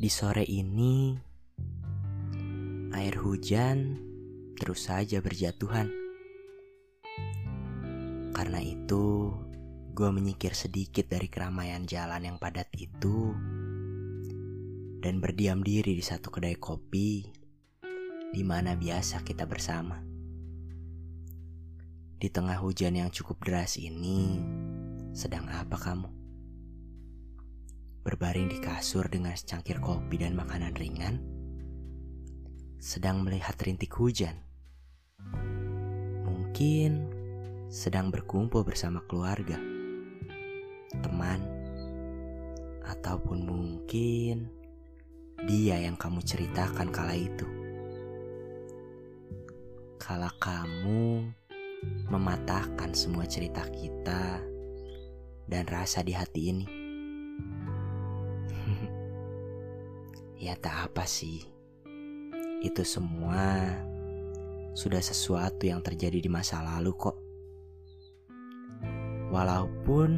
Di sore ini, air hujan terus saja berjatuhan. Karena itu, gue menyikir sedikit dari keramaian jalan yang padat itu dan berdiam diri di satu kedai kopi di mana biasa kita bersama. Di tengah hujan yang cukup deras ini, sedang apa kamu? Berbaring di kasur dengan secangkir kopi dan makanan ringan, sedang melihat rintik hujan. Mungkin sedang berkumpul bersama keluarga, teman, ataupun mungkin dia yang kamu ceritakan kala itu. Kala kamu mematahkan semua cerita kita dan rasa di hati ini Ya tak apa sih. Itu semua sudah sesuatu yang terjadi di masa lalu kok. Walaupun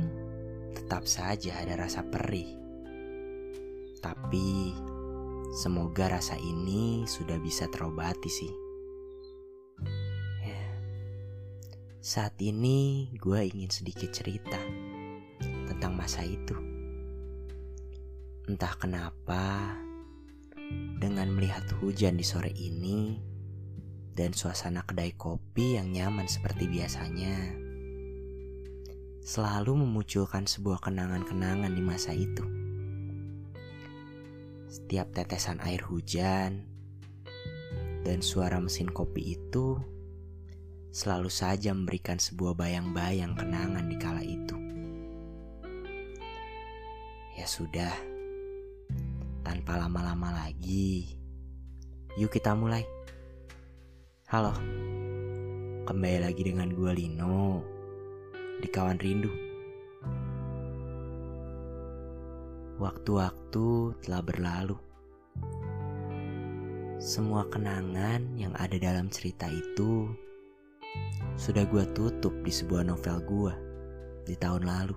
tetap saja ada rasa perih. Tapi semoga rasa ini sudah bisa terobati sih. Ya. Saat ini gue ingin sedikit cerita tentang masa itu. Entah kenapa dengan melihat hujan di sore ini dan suasana kedai kopi yang nyaman seperti biasanya, selalu memunculkan sebuah kenangan-kenangan di masa itu. Setiap tetesan air hujan dan suara mesin kopi itu selalu saja memberikan sebuah bayang-bayang kenangan di kala itu. Ya sudah, tanpa lama-lama lagi, yuk kita mulai. Halo, kembali lagi dengan gue Lino di Kawan Rindu. Waktu-waktu telah berlalu. Semua kenangan yang ada dalam cerita itu sudah gue tutup di sebuah novel gue di tahun lalu.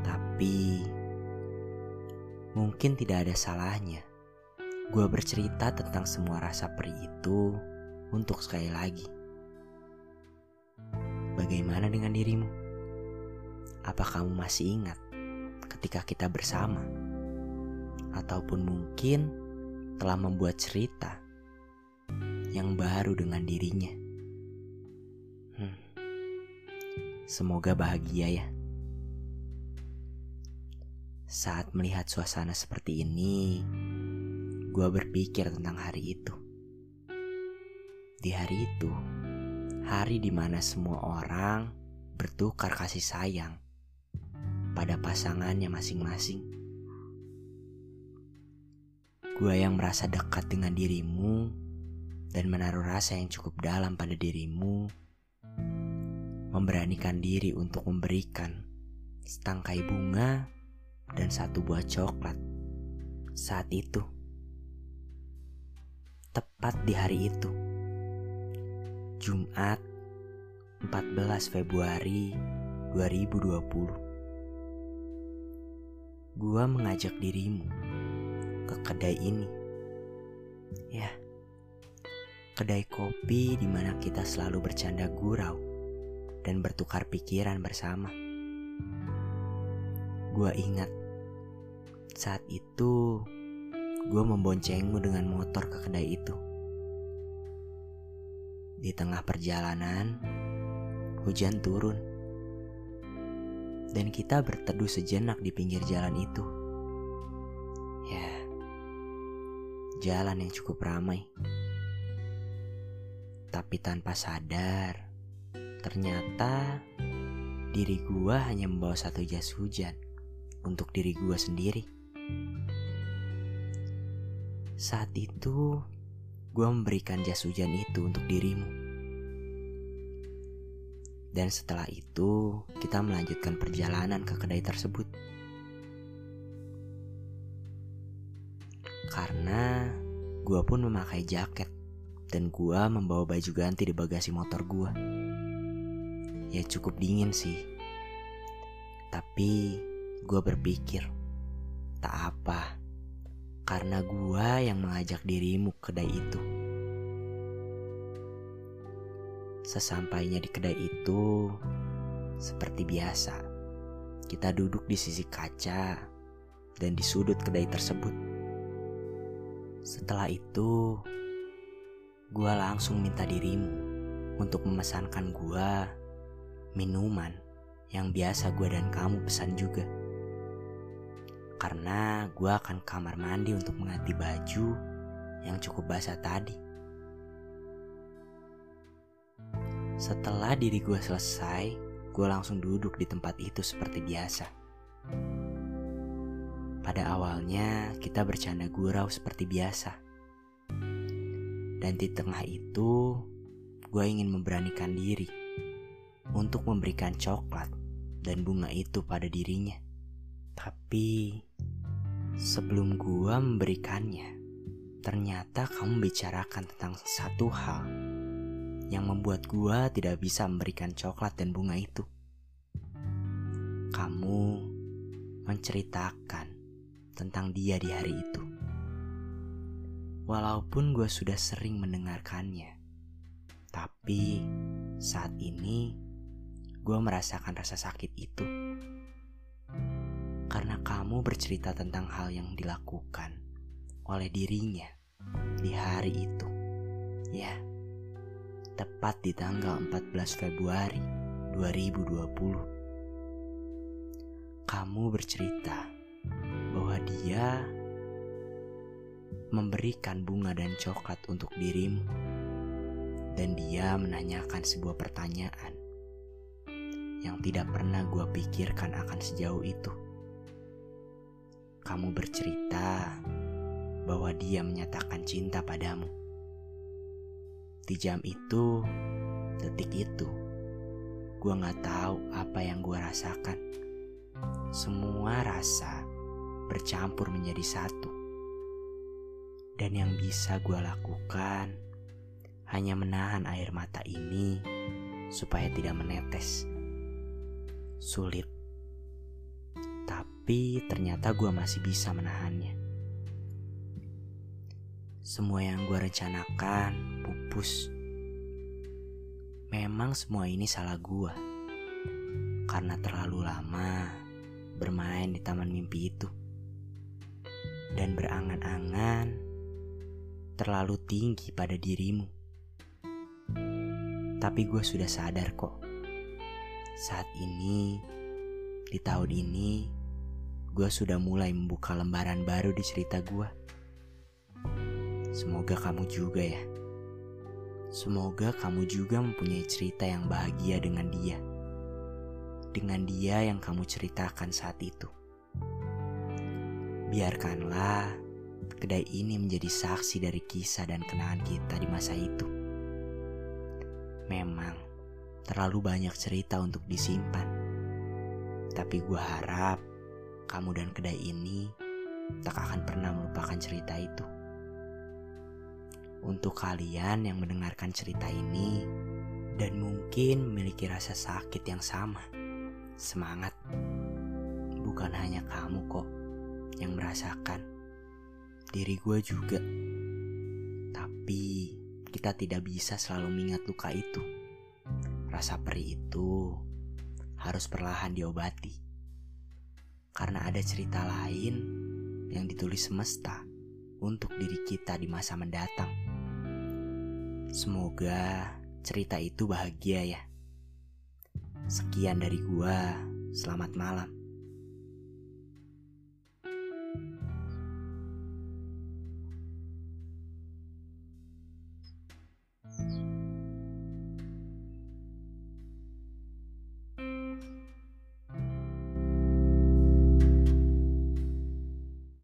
Tapi Mungkin tidak ada salahnya gue bercerita tentang semua rasa perih itu untuk sekali lagi. Bagaimana dengan dirimu? Apa kamu masih ingat ketika kita bersama? Ataupun mungkin telah membuat cerita yang baru dengan dirinya? Hmm. Semoga bahagia ya. Saat melihat suasana seperti ini, gue berpikir tentang hari itu. Di hari itu, hari di mana semua orang bertukar kasih sayang pada pasangannya masing-masing. Gue yang merasa dekat dengan dirimu dan menaruh rasa yang cukup dalam pada dirimu, memberanikan diri untuk memberikan setangkai bunga satu buah coklat saat itu. Tepat di hari itu. Jumat 14 Februari 2020. Gua mengajak dirimu ke kedai ini. Ya. Kedai kopi di mana kita selalu bercanda gurau dan bertukar pikiran bersama. Gua ingat saat itu, gue memboncengmu dengan motor ke kedai itu. Di tengah perjalanan, hujan turun. Dan kita berteduh sejenak di pinggir jalan itu. Ya, jalan yang cukup ramai. Tapi tanpa sadar, ternyata diri gua hanya membawa satu jas hujan untuk diri gua sendiri. Saat itu, gue memberikan jas hujan itu untuk dirimu. Dan setelah itu, kita melanjutkan perjalanan ke kedai tersebut. Karena gue pun memakai jaket dan gue membawa baju ganti di bagasi motor gue. Ya cukup dingin sih. Tapi gue berpikir Tak apa, karena gua yang mengajak dirimu ke kedai itu. Sesampainya di kedai itu, seperti biasa, kita duduk di sisi kaca dan di sudut kedai tersebut. Setelah itu, gua langsung minta dirimu untuk memesankan gua minuman yang biasa gua dan kamu pesan juga. Karena gua akan kamar mandi untuk mengganti baju yang cukup basah tadi. Setelah diri gue selesai, gue langsung duduk di tempat itu seperti biasa. Pada awalnya kita bercanda gurau seperti biasa. Dan di tengah itu, gue ingin memberanikan diri untuk memberikan coklat dan bunga itu pada dirinya. Tapi sebelum gue memberikannya, ternyata kamu bicarakan tentang satu hal yang membuat gua tidak bisa memberikan coklat dan bunga itu. Kamu menceritakan tentang dia di hari itu. Walaupun gue sudah sering mendengarkannya, tapi saat ini gue merasakan rasa sakit itu. Kamu bercerita tentang hal yang dilakukan oleh dirinya di hari itu. Ya, tepat di tanggal 14 Februari 2020. Kamu bercerita bahwa dia memberikan bunga dan coklat untuk dirimu, dan dia menanyakan sebuah pertanyaan yang tidak pernah gue pikirkan akan sejauh itu. Kamu bercerita bahwa dia menyatakan cinta padamu di jam itu, detik itu, gue gak tahu apa yang gue rasakan. Semua rasa bercampur menjadi satu. Dan yang bisa gue lakukan hanya menahan air mata ini supaya tidak menetes. Sulit. Tapi ternyata gue masih bisa menahannya. Semua yang gue rencanakan pupus. Memang semua ini salah gue. Karena terlalu lama bermain di taman mimpi itu. Dan berangan-angan terlalu tinggi pada dirimu. Tapi gue sudah sadar kok. Saat ini, di tahun ini, gue sudah mulai membuka lembaran baru di cerita gue. Semoga kamu juga ya. Semoga kamu juga mempunyai cerita yang bahagia dengan dia. Dengan dia yang kamu ceritakan saat itu. Biarkanlah kedai ini menjadi saksi dari kisah dan kenangan kita di masa itu. Memang terlalu banyak cerita untuk disimpan. Tapi gue harap kamu dan kedai ini tak akan pernah melupakan cerita itu. Untuk kalian yang mendengarkan cerita ini dan mungkin memiliki rasa sakit yang sama, semangat. Bukan hanya kamu kok yang merasakan, diri gue juga. Tapi kita tidak bisa selalu mengingat luka itu. Rasa perih itu harus perlahan diobati. Karena ada cerita lain yang ditulis semesta untuk diri kita di masa mendatang. Semoga cerita itu bahagia ya. Sekian dari gua, selamat malam.